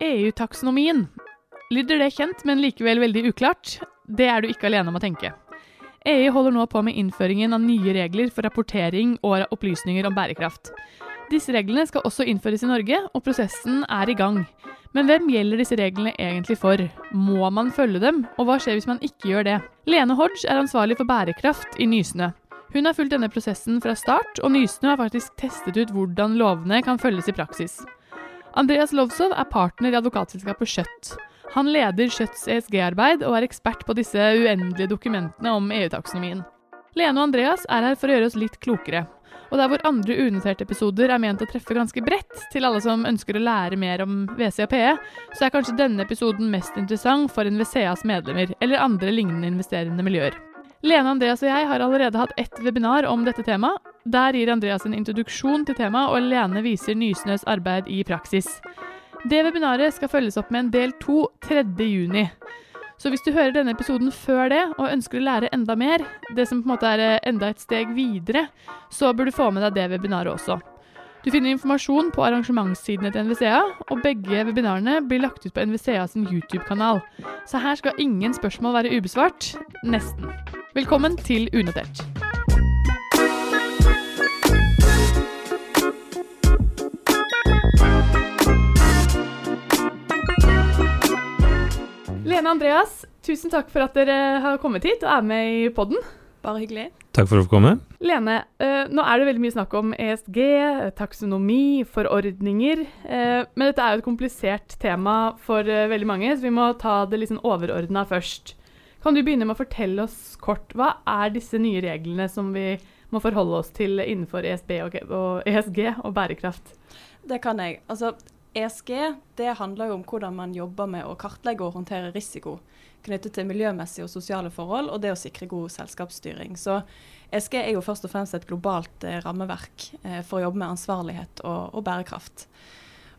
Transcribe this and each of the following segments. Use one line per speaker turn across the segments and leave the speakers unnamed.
EU-taksonomien. Lyder det kjent, men likevel veldig uklart? Det er du ikke alene om å tenke. EU holder nå på med innføringen av nye regler for rapportering og opplysninger om bærekraft. Disse reglene skal også innføres i Norge, og prosessen er i gang. Men hvem gjelder disse reglene egentlig for? Må man følge dem, og hva skjer hvis man ikke gjør det? Lene Hodge er ansvarlig for bærekraft i Nysnø. Hun har fulgt denne prosessen fra start, og Nysnø har faktisk testet ut hvordan lovene kan følges i praksis. Andreas Lovsov er partner i advokatselskapet Skjøtt. Han leder Skjøtts ESG-arbeid og er ekspert på disse uendelige dokumentene om EU-taksonomien. Lene og Andreas er her for å gjøre oss litt klokere. Og der hvor andre unoterte episoder er ment å treffe ganske bredt til alle som ønsker å lære mer om WC og PE, så er kanskje denne episoden mest interessant for NVCAs medlemmer eller andre lignende investerende miljøer. Lene, Andreas og jeg har allerede hatt ett webinar om dette temaet. Der gir Andreas en introduksjon til temaet, og Lene viser Nysnøs arbeid i praksis. Det webinaret skal følges opp med en del to 3. juni. Så hvis du hører denne episoden før det, og ønsker å lære enda mer, det som på en måte er eh, enda et steg videre, så bør du få med deg det webinaret også. Du finner informasjon på arrangementssidene til NVCA, og begge webinarene blir lagt ut på NVCA sin YouTube-kanal. Så her skal ingen spørsmål være ubesvart. Nesten. Velkommen til Unotert. Lene Andreas, tusen takk for at dere har kommet hit og er med i podden.
Bare hyggelig.
Takk for å få komme.
Lene, uh, nå er det veldig mye snakk om ESG, taksonomi, forordninger. Uh, men dette er jo et komplisert tema for veldig mange, så vi må ta det litt sånn overordna først. Kan du begynne med å fortelle oss kort, hva er disse nye reglene som vi må forholde oss til innenfor ESB og, og ESG og bærekraft?
Det kan jeg. Altså, ESG det handler jo om hvordan man jobber med å kartlegge og håndtere risiko knyttet til miljømessige og sosiale forhold, og det å sikre god selskapsstyring. Så ESG er jo først og fremst et globalt eh, rammeverk eh, for å jobbe med ansvarlighet og, og bærekraft.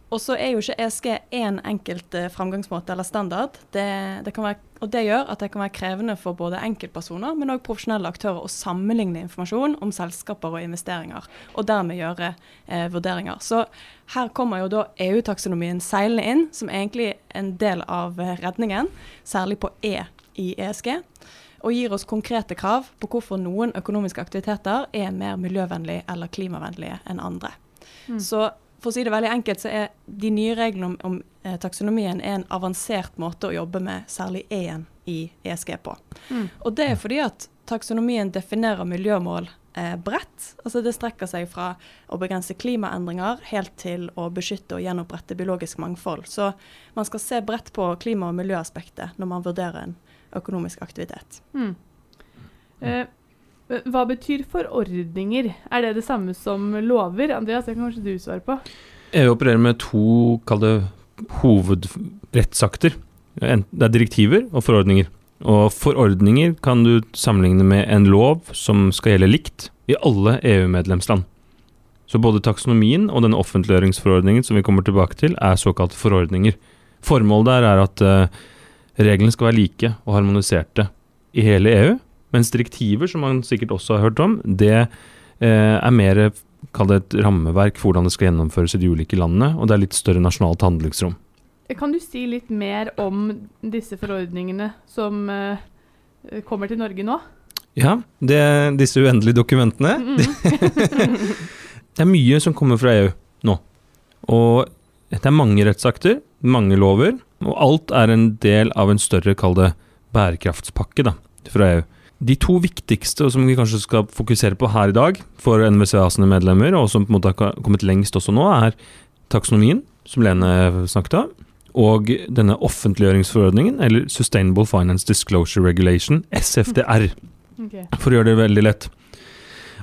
Og så er jo ikke ESG én enkelt eh, framgangsmåte eller standard. Det, det være, og det gjør at det kan være krevende for både enkeltpersoner, men òg profesjonelle aktører å sammenligne informasjon om selskaper og investeringer, og dermed gjøre eh, vurderinger. Så her kommer jo da EU-taksonomien seilende inn, som egentlig er en del av eh, redningen, særlig på E i ESG. Og gir oss konkrete krav på hvorfor noen økonomiske aktiviteter er mer miljøvennlige eller klimavennlige enn andre. Mm. Så for å si det veldig enkelt, så er de nye reglene om, om eh, taksonomien en avansert måte å jobbe med særlig E-en i ESG på. Mm. Og det er fordi at taksonomien definerer miljømål eh, bredt. Altså det strekker seg fra å begrense klimaendringer helt til å beskytte og gjenopprette biologisk mangfold. Så man skal se bredt på klima- og miljøaspektet når man vurderer en økonomisk aktivitet. Mm.
Eh, hva betyr forordninger? Er det det samme som lover? Andreas, det kan kanskje du svare på?
EU opererer med to hovedrettsakter. Det er direktiver og forordninger. Og forordninger kan du sammenligne med en lov som skal gjelde likt i alle EU-medlemsland. Så både taksonomien og denne offentliggjøringsforordningen som vi kommer tilbake til, er såkalte forordninger. Formålet der er at uh, reglene skal være like og harmoniserte i hele EU, mens direktiver, som man sikkert også har hørt om, det eh, er mer Kall det et rammeverk for hvordan det skal gjennomføres i de ulike landene, og det er litt større nasjonalt handlingsrom.
Kan du si litt mer om disse forordningene som eh, kommer til Norge nå?
Ja, det, disse uendelige dokumentene. Mm det er mye som kommer fra EU nå. Og det er mange rettsakter, mange lover, og alt er en del av en større, kall det bærekraftspakke da, fra EU. De to viktigste, og som vi kanskje skal fokusere på her i dag, for NVCA sine medlemmer, og som på en måte har kommet lengst også nå, er taksonomien, som Lene snakket om, og denne offentliggjøringsforordningen, eller Sustainable Finance Disclosure Regulation, SFDR, okay. for å gjøre det veldig lett.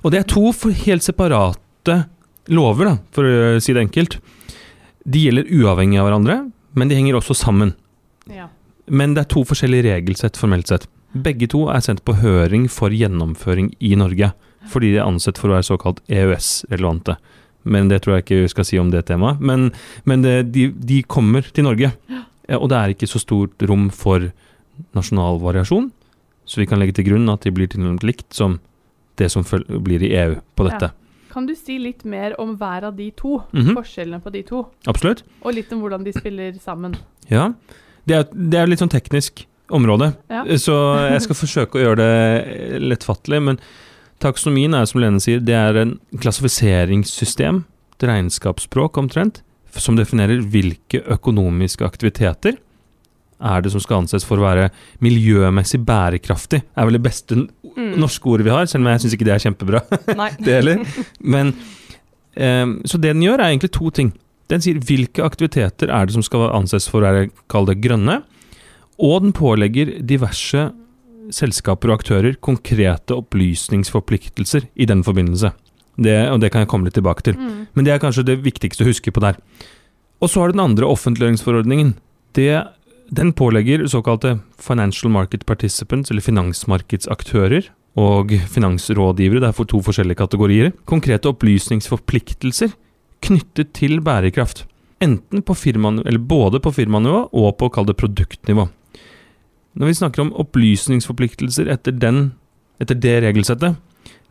Og det er to helt separate lover, da, for å si det enkelt. De gjelder uavhengig av hverandre, men de henger også sammen. Ja. Men det er to forskjellige regelsett formelt sett. Begge to er sendt på høring for gjennomføring i Norge, fordi de er ansett for å være såkalt EØS-relevante. Men det tror jeg ikke vi skal si om det temaet. Men, men det, de, de, kommer til Norge, og det er ikke så stort rom for nasjonal variasjon. Så vi kan legge til grunn at de blir tilnærmet likt som det som blir i EU på dette.
Ja. Kan du si litt mer om hver av de to?
Mhm.
Forskjellene på de to?
Absolutt.
Og litt om hvordan de spiller sammen.
Ja. Det er, det er litt sånn teknisk område,
Ja.
så jeg skal forsøke å gjøre det lettfattelig. Men taksonomien er, som Lene sier, det er en klassifiseringssystem, et regnskapsspråk omtrent, som definerer hvilke økonomiske aktiviteter er det som skal anses for å være miljømessig bærekraftig. er vel det beste
Mm.
norske ordet vi har, selv om jeg syns ikke det er kjempebra.
Nei.
det heller. Men um, Så det den gjør, er egentlig to ting. Den sier hvilke aktiviteter er det som skal anses for å være, kall det grønne, og den pålegger diverse selskaper og aktører konkrete opplysningsforpliktelser i den forbindelse. Det, og det kan jeg komme litt tilbake til.
Mm.
Men det er kanskje det viktigste å huske på der. Og så har du den andre offentliggjøringsforordningen. Det, den pålegger såkalte financial market participants, eller finansmarkedsaktører, og finansrådgivere, det er for to forskjellige kategorier, konkrete opplysningsforpliktelser knyttet til bærekraft. Enten på firman, eller både på firmanivå og på kall det produktnivå. Når vi snakker om opplysningsforpliktelser etter, den, etter det regelsettet,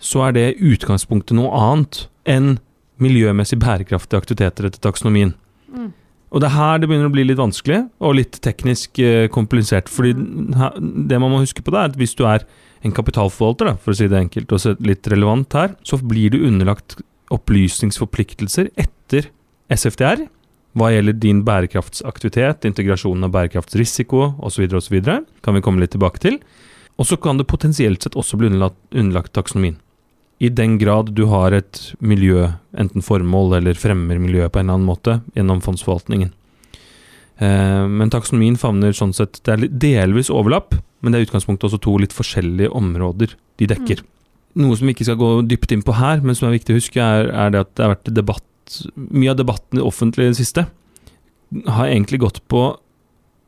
så er det utgangspunktet noe annet enn miljømessig bærekraftige aktiviteter etter taksonomien.
Mm.
Og det er her det begynner å bli litt vanskelig, og litt teknisk eh, komplisert. fordi det man må huske på, det er at hvis du er en kapitalforvalter, da, for å si det enkelt og litt relevant her, så blir du underlagt opplysningsforpliktelser etter SFTR hva gjelder din bærekraftsaktivitet, integrasjonen av bærekraftsrisiko osv., osv. Kan vi komme litt tilbake til. Og så kan det potensielt sett også bli underlagt, underlagt taksonomien. I den grad du har et miljø, enten formål eller fremmer miljøet på en eller annen måte, gjennom fondsforvaltningen. Eh, men taksonomien favner sånn sett Det er delvis overlapp, men det er i utgangspunktet også to litt forskjellige områder de dekker. Noe som vi ikke skal gå dypt inn på her, men som er viktig å huske, er, er det at det har vært debatt Mye av debatten i i det siste har egentlig gått på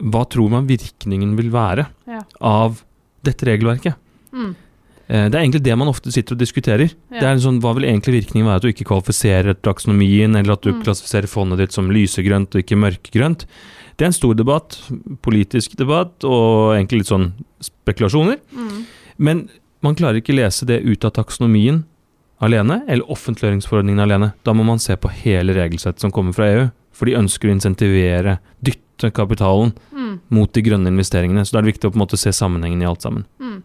hva tror man virkningen vil være
Ja.
av dette regelverket.
Mm.
Eh, Det er egentlig det man ofte sitter og diskuterer.
Ja.
Det er sånn, Hva vil egentlig virkningen være at du ikke kvalifiserer taksonomien, eller at du
Mm.
klassifiserer fondet ditt som lysegrønt og ikke mørkegrønt? Det er en stor debatt, politisk debatt, og egentlig litt sånn spekulasjoner.
Mm.
Men man klarer ikke lese det ut av taksonomien alene, eller offentliggjøringsforordningen alene. Da må man se på hele regelsettet som kommer fra EU, for de ønsker å insentivere, dytte kapitalen
Mm.
mot de grønne investeringene. Så da er det viktig å på en måte se sammenhengen i alt sammen.
Mm.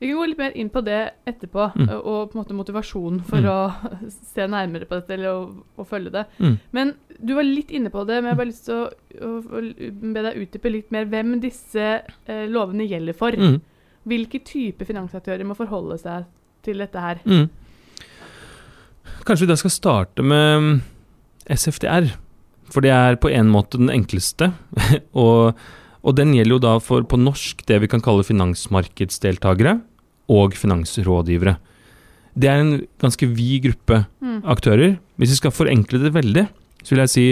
Vi kan gå litt mer inn på det etterpå,
Mm.
og- på en måte motivasjonen for
Mm.
å se nærmere på dette eller å, å følge det.
Mm.
Men du var litt inne på det, men jeg har bare lyst til å, å, å be deg utdype litt mer hvem disse eh, lovene gjelder for.
Mm.
Hvilke typer finansaktører må forholde seg til dette her?
Mm. Kanskje vi da skal starte med mm, SFDR, for det er på en måte den enkleste. og, og den gjelder jo da for på norsk det vi kan kalle finansmarkedsdeltakere og finansrådgivere. Det er en ganske vid gruppe
Mm.
aktører. Hvis vi skal forenkle det veldig, så vil jeg si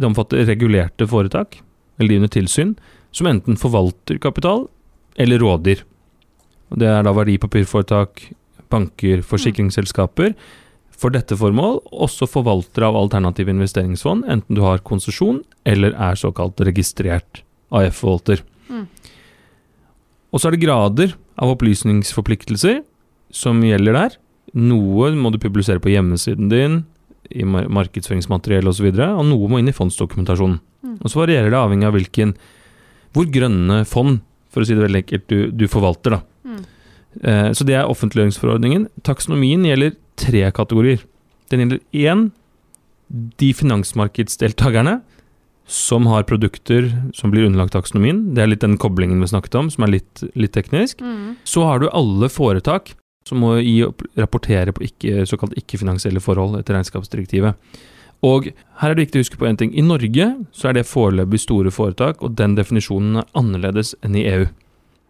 det omfatter regulerte foretak, eller de under tilsyn, som enten forvalter kapital eller rådgir. Og Det er da verdipapirforetak, banker, forsikringsselskaper. For dette formål også forvaltere av alternative investeringsfond, enten du har konsesjon eller er såkalt registrert AF-forvalter.
Mm.
Og så er det grader av opplysningsforpliktelser som gjelder der. Noe må du publisere på hjemmesiden din, i mar markedsføringsmateriell osv., og, så og noe må inn i fondsdokumentasjonen.
Mm.
Og så varierer det avhengig av hvilken hvor grønne fond, for å si det veldig enkelt, du, du forvalter. da.
Mm.
Eh, så det er offentliggjøringsforordningen. Taksonomien gjelder tre kategorier. Den gjelder én de finansmarkedsdeltakerne som har produkter som blir underlagt taksonomien. Det er litt den koblingen vi snakket om, som er litt, litt teknisk.
Mm.
Så har du alle foretak som må gi rapportere på ikke, såkalt ikke-finansielle forhold etter regnskapsdirektivet. Og her er det viktig å huske på én ting. I Norge så er det foreløpig store foretak, og den definisjonen er annerledes enn i EU.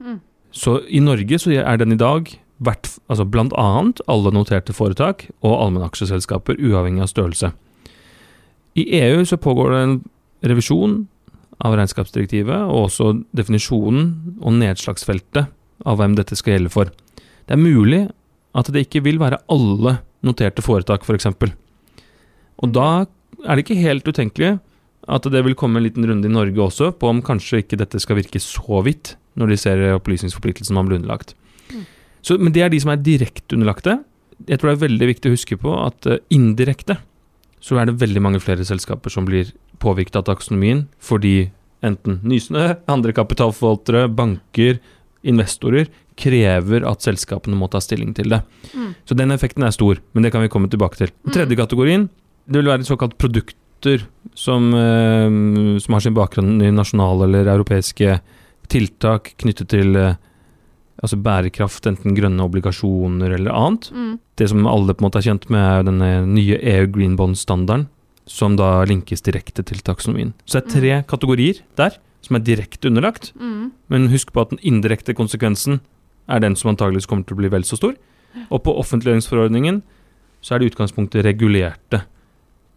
Mm.
Så i Norge så er den i dag hvert, altså blant annet alle noterte foretak og allmennaksjeselskaper, uavhengig av størrelse. I EU så pågår det en revisjon av regnskapsdirektivet, og også definisjonen og nedslagsfeltet av hvem dette skal gjelde for. Det er mulig at det ikke vil være alle noterte foretak, f.eks. Og da er det ikke helt utenkelig at det vil komme en liten runde i Norge også på om kanskje ikke dette skal virke så vidt når de ser opplysningsforpliktelsen man blir underlagt.
Mm.
Så, men det er de som er direkte underlagte. jeg tror det er veldig viktig å huske på at eh, indirekte så er det veldig mange flere selskaper som blir påvirket av taksonomien, fordi enten Nysnø, andre kapitalforvaltere, banker, investorer krever at selskapene må ta stilling til det.
Mm.
Så den effekten er stor, men det kan vi komme tilbake til. Den tredje kategorien, det vil være såkalt produkter som, eh, som har sin bakgrunn i nasjonale eller europeiske tiltak knyttet til eh, altså bærekraft, enten grønne obligasjoner eller annet.
Mm.
Det som alle på en måte er kjent med, er denne nye EU Green Bond-standarden, som da linkes direkte til taksonomien. Så det er tre kategorier der som er direkte underlagt,
Mm.
men husk på at den indirekte konsekvensen er den som antageligvis kommer til å bli vel så stor. Og på offentliggjøringsforordningen så er det i utgangspunktet regulerte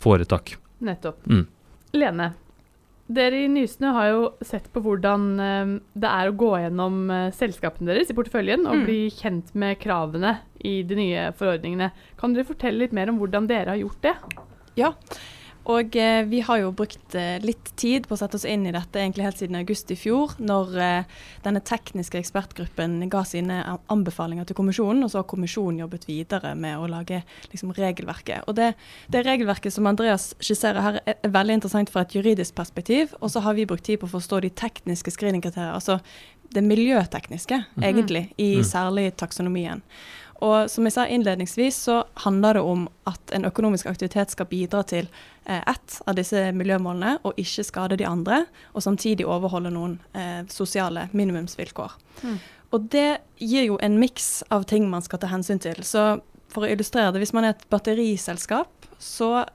foretak.
Nettopp.
Mm.
Lene, dere i Nysnø har jo sett på hvordan eh, det er å gå gjennom eh, selskapene deres i porteføljen og
Mm.
bli kjent med kravene i de nye forordningene. Kan dere fortelle litt mer om hvordan dere har gjort det?
Ja. Og eh, vi har jo brukt eh, litt tid på å sette oss inn i dette egentlig helt siden august i fjor, når eh, denne tekniske ekspertgruppen ga sine anbefalinger til kommisjonen, og så har kommisjonen jobbet videre med å lage liksom, regelverket. Og det, det regelverket som Andreas skisserer her, er, er veldig interessant fra et juridisk perspektiv, og så har vi brukt tid på å forstå de tekniske screeningkriterier, altså det miljøtekniske, egentlig, i
Mm.
særlig taksonomien. Og som jeg sa innledningsvis, så handler det om at en økonomisk aktivitet skal bidra til eh, ett av disse miljømålene, og ikke skade de andre, og samtidig overholde noen eh, sosiale minimumsvilkår.
Mm.
Og det gir jo en miks av ting man skal ta hensyn til. Så for å illustrere det, hvis man er et batteriselskap, så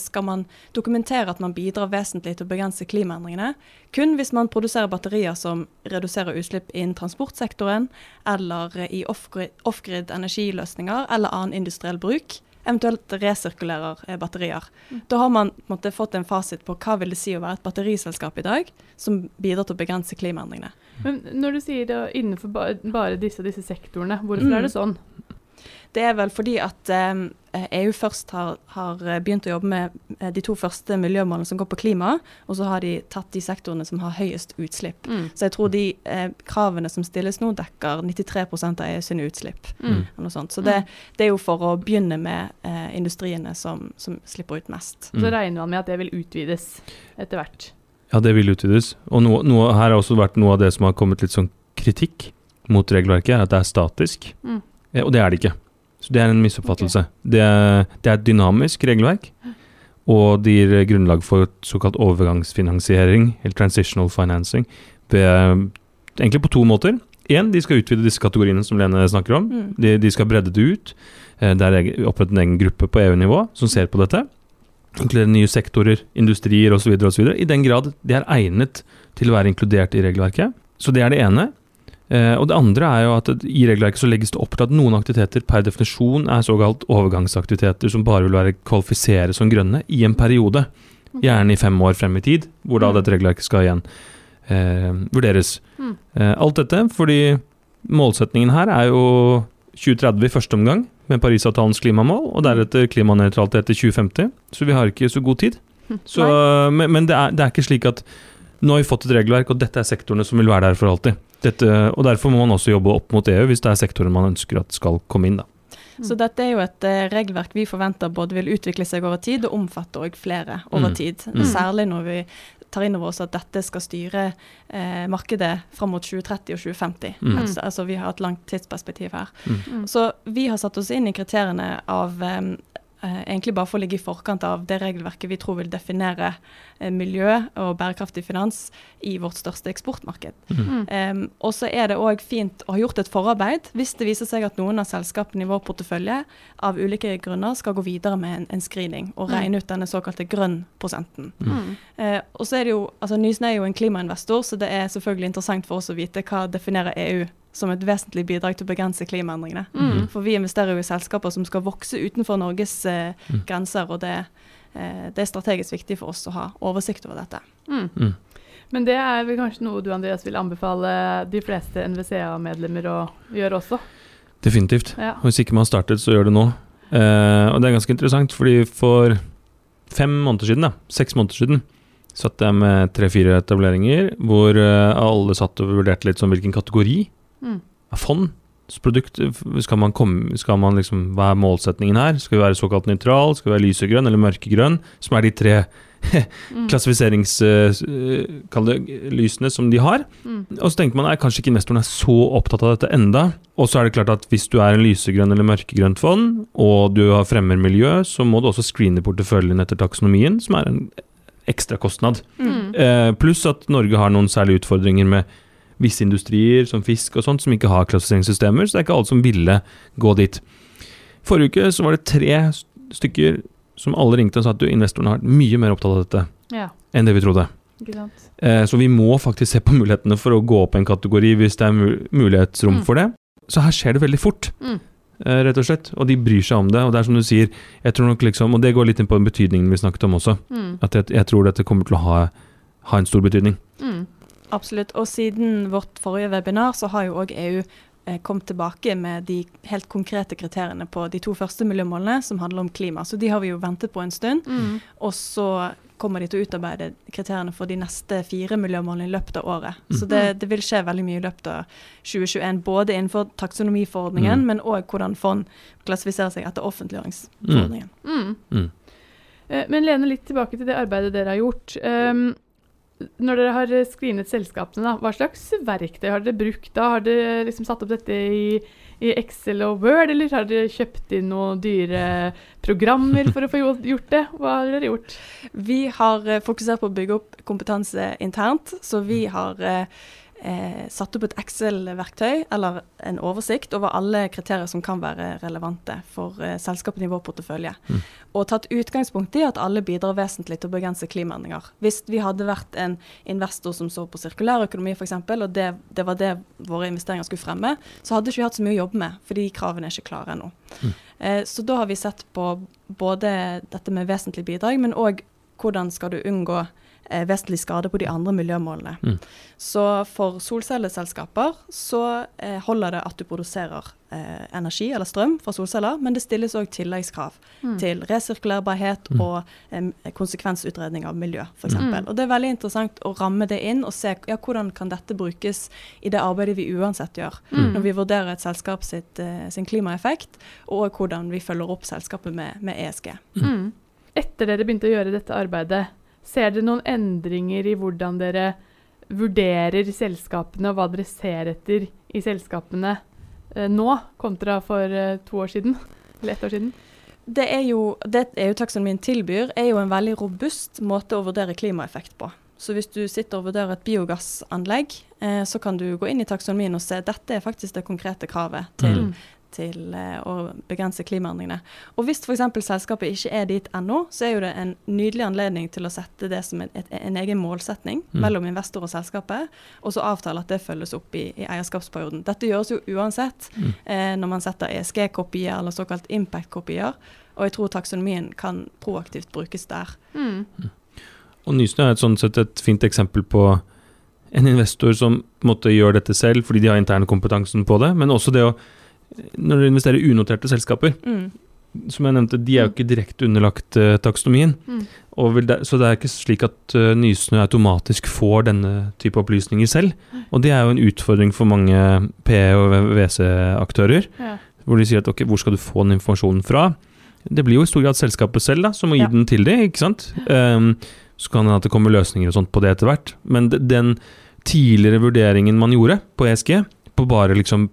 skal man dokumentere at man bidrar vesentlig til å begrense klimaendringene, kun hvis man produserer batterier som reduserer utslipp innen transportsektoren, eller eh, i off-grid energiløsninger eller annen industriell bruk. Eventuelt resirkulerer eh, batterier. Da har man på en måte, fått en fasit på hva vil det si å være et batteriselskap i dag, som bidrar til å begrense klimaendringene.
Men når du sier det innenfor bare disse, disse sektorene, hvorfor
Mm.
er det sånn?
Det er vel fordi at eh, EU først har, har begynt å jobbe med eh, de to første miljømålene som går på klima, og så har de tatt de sektorene som har høyest utslipp.
Mm.
Så jeg tror de eh, kravene som stilles nå, dekker 93 av EU sine utslipp.
Mm.
eller noe sånt. Så det, det er jo for å begynne med eh, industriene som, som slipper ut mest.
Så
Mm.
regner man med at det vil utvides etter hvert.
Ja, det vil utvides. Og noe, noe, her har også vært noe av det som har kommet litt sånn kritikk mot regelverket, er at det er statisk.
Mm.
Ja, og det er det ikke. Så det er en misoppfattelse. Det, er, det er et dynamisk regelverk, og det gir grunnlag for såkalt overgangsfinansiering, eller transitional financing, ved, egentlig på to måter. Én, de skal utvide disse kategoriene som Lene snakker om.
Mm.
De, de skal bredde det ut. Eh, Det er opprettet en egen gruppe på EU-nivå som ser på dette. Inkludere nye sektorer, industrier osv. I den grad de er egnet til å være inkludert i regelverket. Så det er det ene. Eh, og det andre er jo at i regelverket så legges det opp til at noen aktiviteter per definisjon er såkalt overgangsaktiviteter som bare vil være kvalifisere som grønne i en periode. Gjerne i fem år frem i tid, hvor da
Mm.
dette regelverket skal igjen eh, vurderes.
Mm.
Eh, alt dette fordi målsetningen her er jo 2030 i første omgang, med Parisavtalens klimamål, og deretter klimanøytralitet til 2050. Så vi har ikke så god tid. Så, men men det, er, det er ikke slik at nå har vi fått et regelverk, og dette er sektorene som vil være der for alltid. Dette, og Derfor må man også jobbe opp mot EU hvis det er sektorer man ønsker at skal komme inn. da.
Så dette er jo et eh, regelverk vi forventer både vil utvikle seg over tid og omfatte også flere over
Mm.
tid.
Mm.
Særlig når vi tar inn over oss at dette skal styre eh, markedet fram mot 2030 og 2050.
Mm.
Altså, altså vi har et langt tidsperspektiv her.
Mm.
Så vi har satt oss inn i kriteriene av eh, egentlig bare for å ligge i forkant av det regelverket vi tror vil definere eh, miljø og bærekraftig finans i vårt største eksportmarked.
Mm.
Um, og så er det òg fint å ha gjort et forarbeid hvis det viser seg at noen av selskapene i vår portefølje av ulike grunner skal gå videre med en, en screening og
Mm.
regne ut denne såkalte grønn-prosenten.
Mm.
Uh, og så er det jo, altså Nysnø er jo en klimainvestor, så det er selvfølgelig interessant for oss å vite hva definerer EU som et vesentlig bidrag til å begrense klimaendringene.
Mm.
For vi investerer jo i selskaper som skal vokse utenfor Norges eh,
Mm.
grenser, og det, eh, det er strategisk viktig for oss å ha oversikt over dette.
Mm.
Mm.
Men det er vel kanskje noe du Andreas vil anbefale de fleste NVCA-medlemmer å gjøre også?
Definitivt.
Ja.
Hvis ikke man har startet, så gjør det nå. Eh, og det er ganske interessant, fordi for fem måneder siden, da, seks måneder siden, satt jeg med tre-fire etableringer hvor eh, alle satt og vurderte litt sånn hvilken kategori
Mm.
fond produkt skal man komme Skal man liksom Hva er målsetningen her? Skal vi være såkalt nøytral? Skal vi være lysegrønn eller mørkegrønn? Som er de tre
Mm.
klassifiseringslysene som de har.
Mm.
Og så tenker man at kanskje ikke investoren er så opptatt av dette enda. Og så er det klart at hvis du er en lysegrønn eller mørkegrønt fond, og du har fremmer miljø, så må du også screene porteføljen etter taksonomien, som er en ekstrakostnad.
Mm.
Eh, pluss at Norge har noen særlige utfordringer med visse industrier, som fisk og sånt, som ikke har klassifiseringssystemer, så det er ikke alle som ville gå dit. Forrige uke så var det tre stykker som alle ringte og sa at du, investoren har vært mye mer opptatt av dette
Ja,
enn det vi trodde. Eh, så vi må faktisk se på mulighetene for å gå opp en kategori hvis det er mu- mulighetsrom
Mm.
for det. Så her skjer det veldig fort,
Mm.
eh, rett og slett. Og de bryr seg om det. Og det er som du sier, jeg tror nok liksom, og det går litt inn på den betydningen vi snakket om også,
Mm.
at jeg, jeg tror dette kommer til å ha, ha en stor betydning.
Mm.
Absolutt. Og siden vårt forrige webinar, så har jo òg EU eh, kommet tilbake med de helt konkrete kriteriene på de to første miljømålene, som handler om klima. Så de har vi jo ventet på en stund.
Mm.
Og så kommer de til å utarbeide kriteriene for de neste fire miljømålene i løpet av året.
Mm.
Så det, det vil skje veldig mye i løpet av 2021, både innenfor taksonomiforordningen,
Mm.
men òg hvordan fond klassifiserer seg etter offentliggjøringsforordningen.
Mm.
Mm.
Eh, Men Lene, litt tilbake til det arbeidet dere har gjort. Um, når dere har screenet selskapene, da, hva slags verktøy har dere brukt da? Har dere liksom satt opp dette i, i Excel og Word, eller har dere kjøpt inn noen dyre programmer for å få gjort- det? Hva har dere gjort?
Vi har eh, fokusert på å bygge opp kompetanse internt, så vi har eh, satt opp et Excel-verktøy, eller en oversikt over alle kriterier som kan være relevante for eh, selskapene i vår portefølje.
Mm.
Og tatt utgangspunkt i at alle bidrar vesentlig til å begrense klimaendringer. Hvis vi hadde vært en investor som så på sirkulær økonomi f.eks., og det, det var det våre investeringer skulle fremme, så hadde ikke vi hatt så mye å jobbe med, fordi kravene er ikke klare ennå.
Mm.
Eh, så da har vi sett på både dette med vesentlig bidrag, men òg hvordan skal du unngå vesentlig skade på de andre miljømålene.
Mm.
Så for solcelleselskaper så eh, holder det at du produserer eh, energi eller strøm fra solceller, men det stilles òg tilleggskrav
Mm.
til resirkulerbarhet
Mm.
og eh, konsekvensutredning av miljø, f.eks.
Mm.
Og det er veldig interessant å ramme det inn og se ja, hvordan kan dette brukes i det arbeidet vi uansett gjør,
Mm.
når vi vurderer et selskap sitt, eh, sin klimaeffekt, og hvordan vi følger opp selskapet med, med ESG.
Mm. Etter dere begynte å gjøre dette arbeidet, ser dere noen endringer i hvordan dere vurderer selskapene, og hva dere ser etter i selskapene eh, nå, kontra for eh, to år siden? Eller ett år siden?
Det er jo, det EU-taksonomien tilbyr, er jo en veldig robust måte å vurdere klimaeffekt på. Så hvis du sitter og vurderer et biogassanlegg, eh, så kan du gå inn i taksonomien og se dette er faktisk det konkrete kravet til,
Mm.
Til eh, å begrense klimaendringene. Og hvis f.eks. selskapet ikke er dit ennå, så er jo det en nydelig anledning til å sette det som en, et, en egen målsetning
Mm.
mellom investor og selskapet, og så avtale at det følges opp i, i eierskapsperioden. Dette gjøres jo uansett
Mm.
eh, når man setter ESG-kopier eller såkalt impact-kopier. Og jeg tror taksonomien kan proaktivt brukes der.
Mm.
Og Nysnø er et sånn sett et fint eksempel på en investor som måtte gjøre dette selv fordi de har interne kompetansen på det, men også det å Når du investerer i unoterte selskaper,
Mm.
som jeg nevnte, de er jo ikke direkte underlagt uh, taksonomien.
Mm.
Og vil det, så det er ikke slik at uh, Nysnø automatisk får denne type opplysninger selv. Og det er jo en utfordring for mange PE- og WC-aktører,
Ja.
hvor de sier at ok, hvor skal du få den informasjonen fra? Det blir jo i stor grad selskapet selv da, som må gi
Ja.
den til dem, ikke sant? Um, så kan det at det kommer løsninger og sånt på det etter hvert. Men de- den tidligere vurderingen man gjorde på ESG, på bare liksom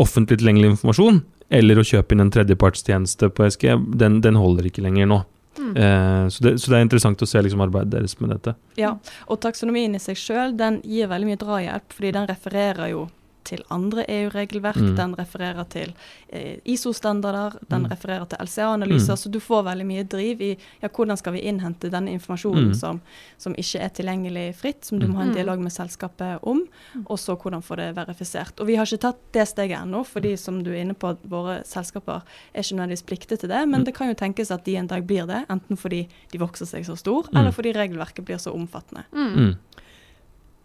offentlig tilgjengelig informasjon, eller å kjøpe inn en tredjepartstjeneste på SG, den, den holder ikke lenger nå.
Mm.
Eh, så, det, så det er interessant å se liksom arbeidet deres med dette.
Ja, og taksonomien i seg sjøl gir veldig mye drahjelp, fordi den refererer jo til andre EU-regelverk.
Mm.
Den refererer til eh, ISO-standarder, den
Mm.
refererer til LCA-analyser.
Mm.
Så du får veldig mye driv i ja, hvordan skal vi innhente denne informasjonen
Mm.
som, som ikke er tilgjengelig fritt, som du må ha en
Mm.
dialog med selskapet om,
Mm.
og så hvordan få det verifisert. Og vi har ikke tatt det steget ennå, fordi som du er inne på, våre selskaper er ikke nødvendigvis pliktet til det, men
Mm.
det kan jo tenkes at de en dag blir det, enten fordi de vokser seg så stor,
Mm.
eller fordi regelverket blir så omfattende.
Mm.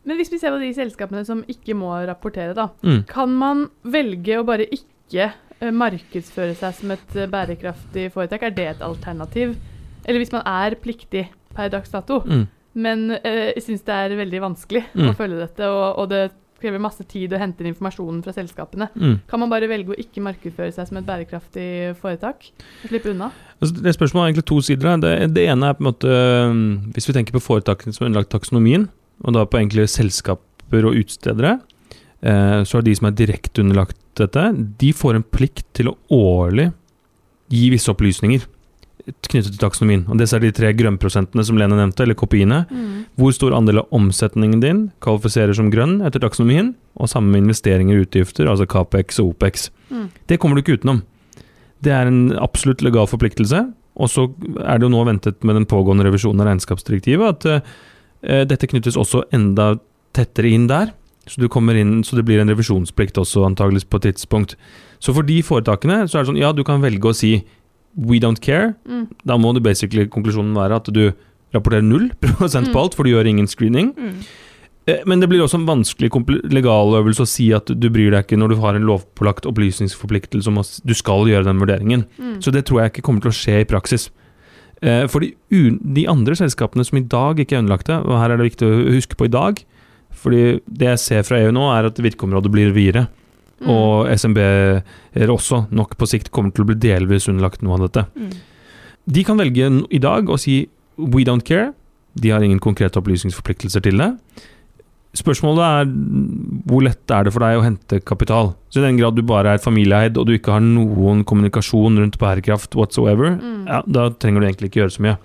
Men hvis vi ser på de selskapene som ikke må rapportere, da.
Mm.
Kan man velge å bare ikke eh, markedsføre seg som et eh, bærekraftig foretak? Er det et alternativ? Eller hvis man er pliktig per dags dato,
Mm.
men eh, jeg syns det er veldig vanskelig
Mm.
å følge dette, og, og det krever masse tid å hente inn informasjonen fra selskapene.
Mm.
Kan man bare velge å ikke markedsføre seg som et bærekraftig foretak? Og slippe unna?
Altså, det spørsmålet har egentlig to sider. Det, det ene er på en måte Hvis vi tenker på foretakene som er underlagt taksonomien, og da på egentlig selskaper og utstedere, eh, så er de som er direkte underlagt dette, de får en plikt til å årlig gi visse opplysninger knyttet til taksonomien. Og Disse er de tre grønnprosentene som Lene nevnte, eller kopiene. Hvor stor andel av omsetningen din kvalifiserer som grønn etter taksonomien, og samme med investeringer og utgifter, altså Capex og Opex.
Mm.
Det kommer du ikke utenom. Det er en absolutt legal forpliktelse. Og så er det jo nå ventet med den pågående revisjonen av regnskapsdirektivet at eh, dette knyttes også enda tettere inn der. Så, du kommer inn, så det blir en revisjonsplikt også, antageligvis på et tidspunkt. Så for de foretakene så er det sånn, ja, du kan velge å si we don't care.
Mm.
Da må du basically konklusjonen være at du rapporterer null prosent
Mm.
på alt, for du gjør ingen screening.
Mm.
Eh, Men det blir også en vanskelig legaløvelse å si at du bryr deg ikke når du har en lovpålagt opplysningsforpliktelse om at du skal gjøre den vurderingen.
Mm.
Så det tror jeg ikke kommer til å skje i praksis. Eh, For de, de andre selskapene som i dag ikke er underlagte, og her er det viktig å huske på i dag, fordi det jeg ser fra EU nå, er at virkeområdet blir videre.
Mm.
Og SMB-er også nok på sikt kommer til å bli delvis underlagt noe av dette.
Mm.
De kan velge i dag å si we don't care. De har ingen konkrete opplysningsforpliktelser til det. Spørsmålet er hvor lett er det for deg å hente kapital? Så I den grad du bare er familieeid og du ikke har noen kommunikasjon rundt bærekraft whatsoever,
Mm.
ja, da trenger du egentlig ikke gjøre så mye.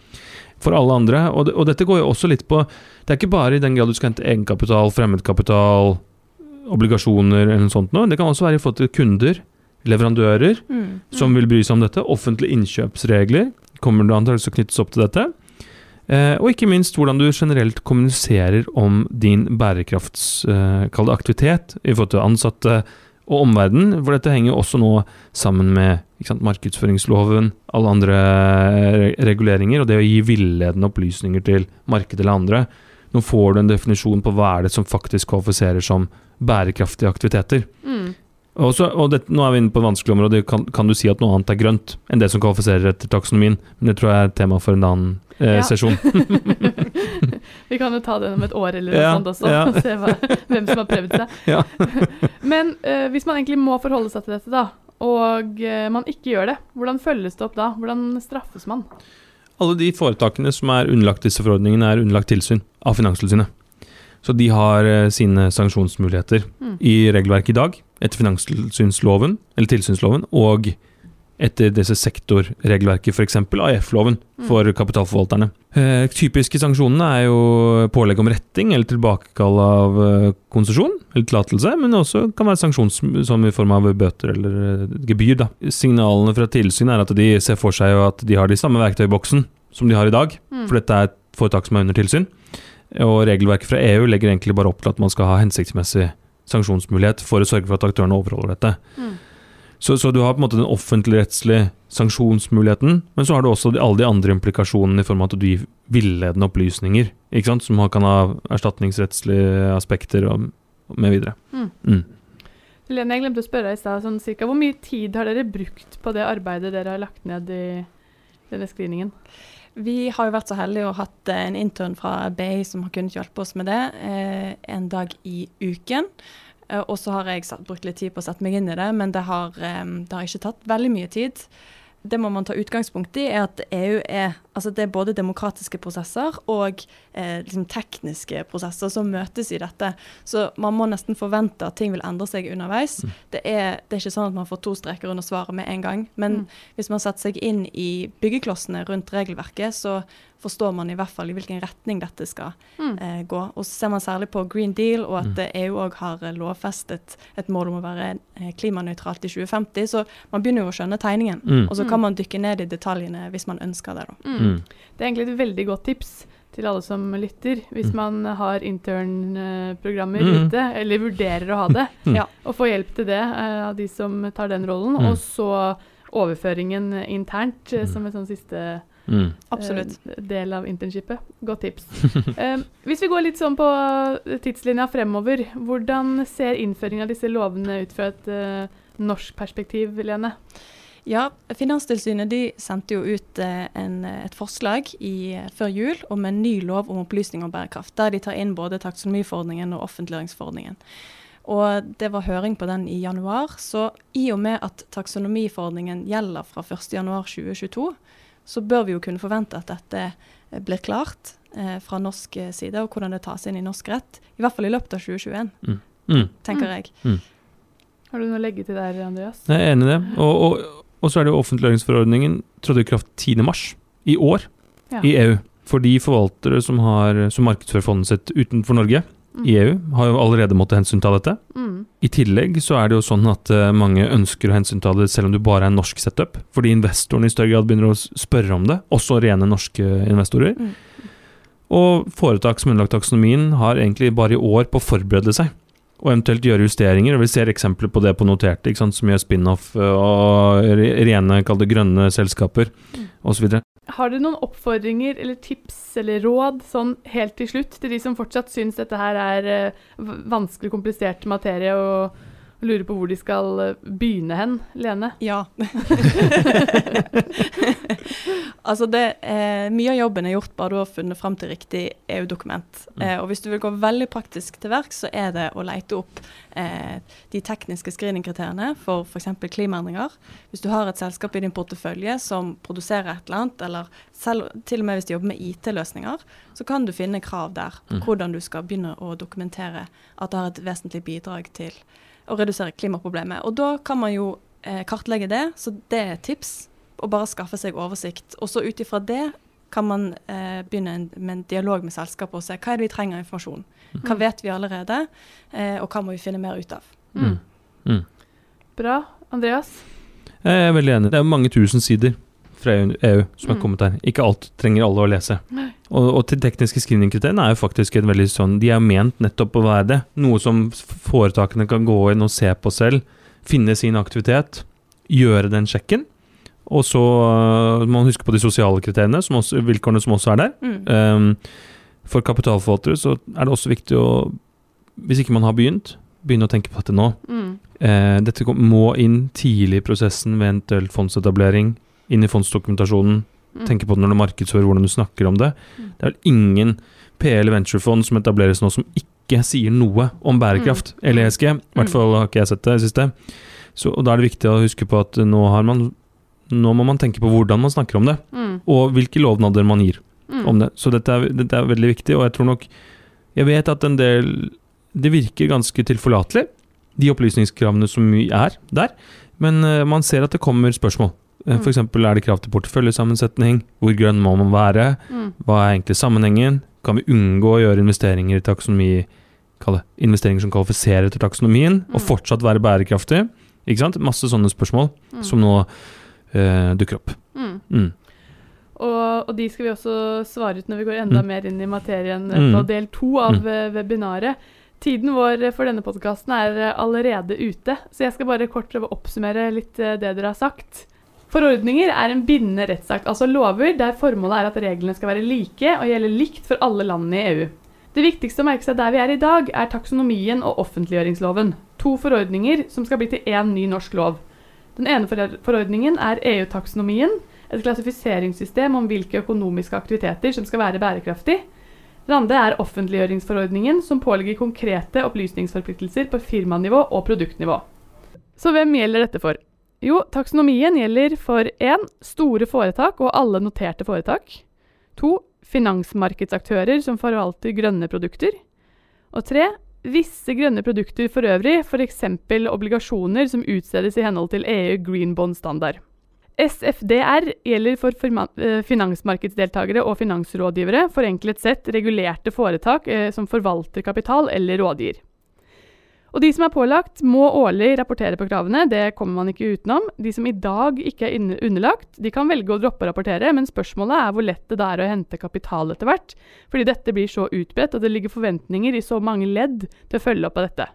For alle andre, og, det, og dette går jo også litt på Det er ikke bare i den grad du skal hente egenkapital, fremmedkapital, obligasjoner eller noe sånt noe. Det kan også være i forhold til kunder, leverandører,
Mm.
som vil bry seg om dette. Offentlige innkjøpsregler kommer det antakeligvis til å knyttes opp til dette. Eh, og ikke minst hvordan du generelt kommuniserer om din bærekrafts eh, aktivitet i forhold til ansatte og omverdenen. For dette henger også nå sammen med sant, markedsføringsloven, alle andre reguleringer, og det å gi villedende opplysninger til markedet eller andre. Nå får du en definisjon på hva er det som faktisk kvalifiserer som bærekraftige aktiviteter.
Mm.
Og, så, og det, nå er vi inne på et vanskelig område. Kan, kan du si at noe annet er grønt enn det som kvalifiserer etter taksonomien? Men det tror jeg er tema for en annen eh,
Ja.
sesjon.
Vi kan jo ta det om et år eller noe
Ja,
sånt også,
ja.
og se hva, hvem som har prøvd seg. Men eh, hvis man egentlig må forholde seg til dette, da, og eh, man ikke gjør det, hvordan følges det opp da? Hvordan straffes man?
Alle de foretakene som er underlagt disse forordningene, er underlagt tilsyn av Finanstilsynet. Så de har eh, sine sanksjonsmuligheter
Mm.
i regelverket i dag, etter finanstilsynsloven, eller tilsynsloven, og etter disse sektorregelverket, f.eks. AF-loven
Mm.
for kapitalforvalterne. Eh, typiske sanksjonene er jo pålegg om retting eller tilbakekall av eh, konsesjon eller tillatelse, men også kan være sanksjons som som i form av bøter eller eh, gebyr. Da. Signalene fra tilsynet er at de ser for seg at de har de samme verktøyboksen som de har i dag,
Mm.
for dette er et foretak som er under tilsyn. Og regelverket fra EU legger egentlig bare opp til at man skal ha hensiktsmessig sanksjonsmulighet for å sørge for at aktørene overholder dette.
Mm.
Så, så du har på en måte den offentligrettslige sanksjonsmuligheten, men så har du også de, alle de andre implikasjonene i form av at du gir villedende opplysninger, ikke sant? som kan ha erstatningsrettslige aspekter og med videre.
Mm.
Mm.
Lene, jeg glemte å spørre deg i stad, sånn cirka, hvor mye tid har dere brukt på det arbeidet dere har lagt ned i denne screeningen?
Vi har jo vært så heldige og hatt eh, en intern fra BI som har kunnet hjelpe oss med det eh, en dag i uken. Eh, og så har jeg satt, brukt litt tid på å sette meg inn i det, men det har, eh, det har ikke tatt veldig mye tid. Det må man ta utgangspunkt i, er at EU er, altså det er både demokratiske prosesser og eh, liksom tekniske prosesser som møtes i dette. Så man må nesten forvente at ting vil endre seg underveis.
Mm.
Det, er, det er ikke sånn at man får to streker under svaret med en gang. Men
Mm.
hvis man setter seg inn i byggeklossene rundt regelverket, så forstår man i hvert fall i hvilken retning dette skal
Mm.
eh, gå. Og så ser man særlig på Green Deal, og at
Mm.
EU òg har eh, lovfestet et mål om å være eh, klimanøytralt i 2050. Så man begynner jo å skjønne tegningen.
Mm.
Og så
Mm.
kan man dykke ned i detaljene hvis man ønsker det. da.
Mm.
Mm.
Det er egentlig et veldig godt tips til alle som lytter, hvis
Mm.
man har intern-programmer
Mm.
ute, eller vurderer å ha det,
Mm.
Ja.
og få hjelp til det eh, av de som tar den rollen,
Mm.
og så overføringen internt
Mm.
som et sånn siste
Mm.
Absolutt.
eh, del av internshipet. Godt tips. Eh, hvis vi går litt sånn på tidslinja fremover, hvordan ser innføringen av disse lovene ut fra et eh, norsk perspektiv, Lene?
Ja, Finanstilsynet de sendte jo ut eh, en, et forslag i, eh, før jul om en ny lov om opplysning om bærekraft, der de tar inn både taksonomiforordningen og offentliggjøringsforordningen. Og Det var høring på den i januar. Så i og med at taksonomiforordningen gjelder fra 1.1.2022, så bør vi jo kunne forvente at dette eh, blir klart eh, fra norsk side, og hvordan det tas inn i norsk rett. I hvert fall i løpet av 2021,
Mm. Mm.
tenker
Mm.
jeg.
Har du noe å legge til der, Andreas?
Jeg er enig i det. Og, og, og så er det jo offentliggjøringsforordningen trådte i kraft 10. mars i år
Ja.
i EU. For de forvaltere som, har, som markedsfører fondet sitt utenfor Norge
Mm.
i EU, har jo allerede måttet hensynta dette.
Mm.
I tillegg så er det jo sånn at eh, mange ønsker å hensynta det selv om du bare er en norsk setup, fordi investorene i større grad begynner å spørre om det, også rene norske investorer.
Mm.
Og foretak som er underlagt taksonomien har egentlig bare i år på å forberede seg, og eventuelt gjøre justeringer. og Vi ser eksempler på det på noterte, som gjør spin-off eh, og rene, kall det grønne selskaper
Mm.
osv.
Har dere noen oppfordringer eller tips eller råd sånn helt til slutt til de som fortsatt syns dette her er eh, vanskelig, komplisert materie og lurer på hvor de skal eh, begynne hen? Lene?
Ja. altså det, eh, mye av jobben er gjort bare du har funnet fram til riktig EU-dokument.
Mm.
Eh, og hvis du vil gå veldig praktisk til verks, så er det å lete opp eh, de tekniske screeningkriteriene for f.eks. klimaendringer. Hvis du har et selskap i din portefølje som produserer et eller annet, eller selv, til og med hvis de jobber med IT-løsninger, så kan du finne krav der på
Mm.
hvordan du skal begynne å dokumentere at det har et vesentlig bidrag til å redusere klimaproblemet. Og da kan man jo eh, kartlegge det, så det er et tips. Å bare skaffe seg oversikt. Og så ut ifra det kan man eh, begynne en, med en dialog med selskapet og se hva er det vi trenger av informasjon. Hva
Mm.
vet vi allerede, eh, og hva må vi finne mer ut av.
Mm.
Mm.
Bra. Andreas?
Jeg er veldig enig. Det er mange tusen sider fra EU, EU som er
Mm.
kommet her. Ikke alt trenger alle å lese. Og, og til tekniske screeningkriteriene er jo faktisk en veldig sånn De er ment nettopp å være det. Noe som foretakene kan gå inn og se på selv. Finne sin aktivitet. Gjøre den sjekken. Og så øh, må man huske på de sosiale kriteriene, som også, vilkårene som også er der.
Mm.
Um, for kapitalforvaltere så er det også viktig å, hvis ikke man har begynt, begynne å tenke på dette nå.
Mm.
Uh, dette må inn tidlig i prosessen ved eventuell fondsetablering. Inn i fondsdokumentasjonen.
Mm.
Tenke på det når du markedsfører, hvordan du snakker om det.
Mm.
Det er vel ingen PL eller venturefond som etableres nå som ikke sier noe om bærekraft
Mm.
eller ESG. I hvert
Mm.
fall har ikke jeg sett det i siste. Så, og da er det viktig å huske på at nå har man nå må man tenke på hvordan man snakker om det,
Mm.
og hvilke lovnader man gir
Mm.
om det. Så dette er, dette er veldig viktig, og jeg tror nok Jeg vet at en del Det virker ganske tilforlatelig, de opplysningskravene som er der, men eh, man ser at det kommer spørsmål. Uh,
Mm.
F.eks. er det krav til porteføljesammensetning, hvor grønn må man være,
Mm.
hva er egentlig sammenhengen, kan vi unngå å gjøre investeringer i taksonomi investeringer som kvalifiserer til taksonomien, og
Mm.
fortsatt være bærekraftig? Ikke sant? Masse sånne spørsmål
Mm.
som nå eh, dukker opp.
Mm.
Mm.
Og, og de skal vi også svare ut når vi går enda
Mm.
mer inn i materien eh, på del to av eh, webinaret. Tiden vår eh, for denne podkasten er eh, allerede ute, så jeg skal bare kort prøve å oppsummere litt eh, det dere har sagt. Forordninger er en bindende rettsakt, altså lover der formålet er at reglene skal være like og gjelde likt for alle landene i EU. Det viktigste å merke seg der vi er i dag, er taksonomien og offentliggjøringsloven. To forordninger som skal bli til én ny norsk lov. Den ene forordningen er EU-taksonomien, et klassifiseringssystem om hvilke økonomiske aktiviteter som skal være bærekraftig. Den andre er offentliggjøringsforordningen, som pålegger konkrete opplysningsforpliktelser på firmanivå og produktnivå. Så hvem gjelder dette for? Jo, taksonomien gjelder for 1. Store foretak og alle noterte foretak. 2. Finansmarkedsaktører som forvalter grønne produkter. Og 3. Visse grønne produkter for øvrig, f.eks. obligasjoner som utstedes i henhold til EU Green Bond Standard. SFDR gjelder for eh, finansmarkedsdeltakere og finansrådgivere, forenklet sett regulerte foretak eh, som forvalter kapital eller rådgir. Og de som er pålagt, må årlig rapportere på kravene, det kommer man ikke utenom. De som i dag ikke er underlagt, de kan velge å droppe å rapportere, men spørsmålet er hvor lett det da er å hente kapital etter hvert, fordi dette blir så utbredt, og det ligger forventninger i så mange ledd til å følge opp av dette.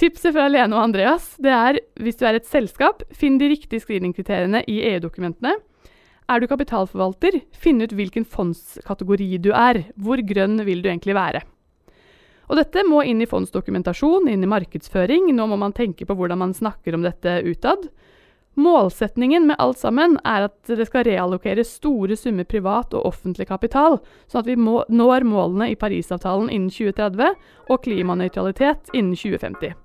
Tipset fra Lene og Andreas det er hvis du er et selskap, finn de riktige screeningkriteriene i EU-dokumentene. Er du kapitalforvalter, finn ut hvilken fondskategori du er. Hvor grønn vil du egentlig være? Og dette må inn i fondsdokumentasjon, inn i markedsføring. Nå må man tenke på hvordan man snakker om dette utad. Målsetningen med alt sammen er at det skal reallokeres store summer privat og offentlig kapital, sånn at vi må, når målene i Parisavtalen innen 2030 og klimanøytralitet innen 2050.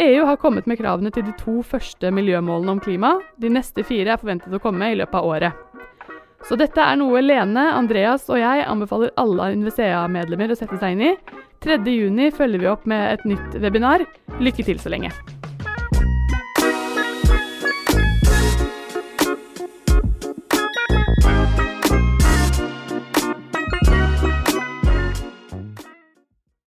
EU har kommet med kravene til de to første miljømålene om klima. De neste fire er forventet å komme i løpet av året. Så dette er noe Lene, Andreas og jeg anbefaler alle Investea-medlemmer å sette seg inn i. 3.6 følger vi opp med et nytt webinar. Lykke til så lenge.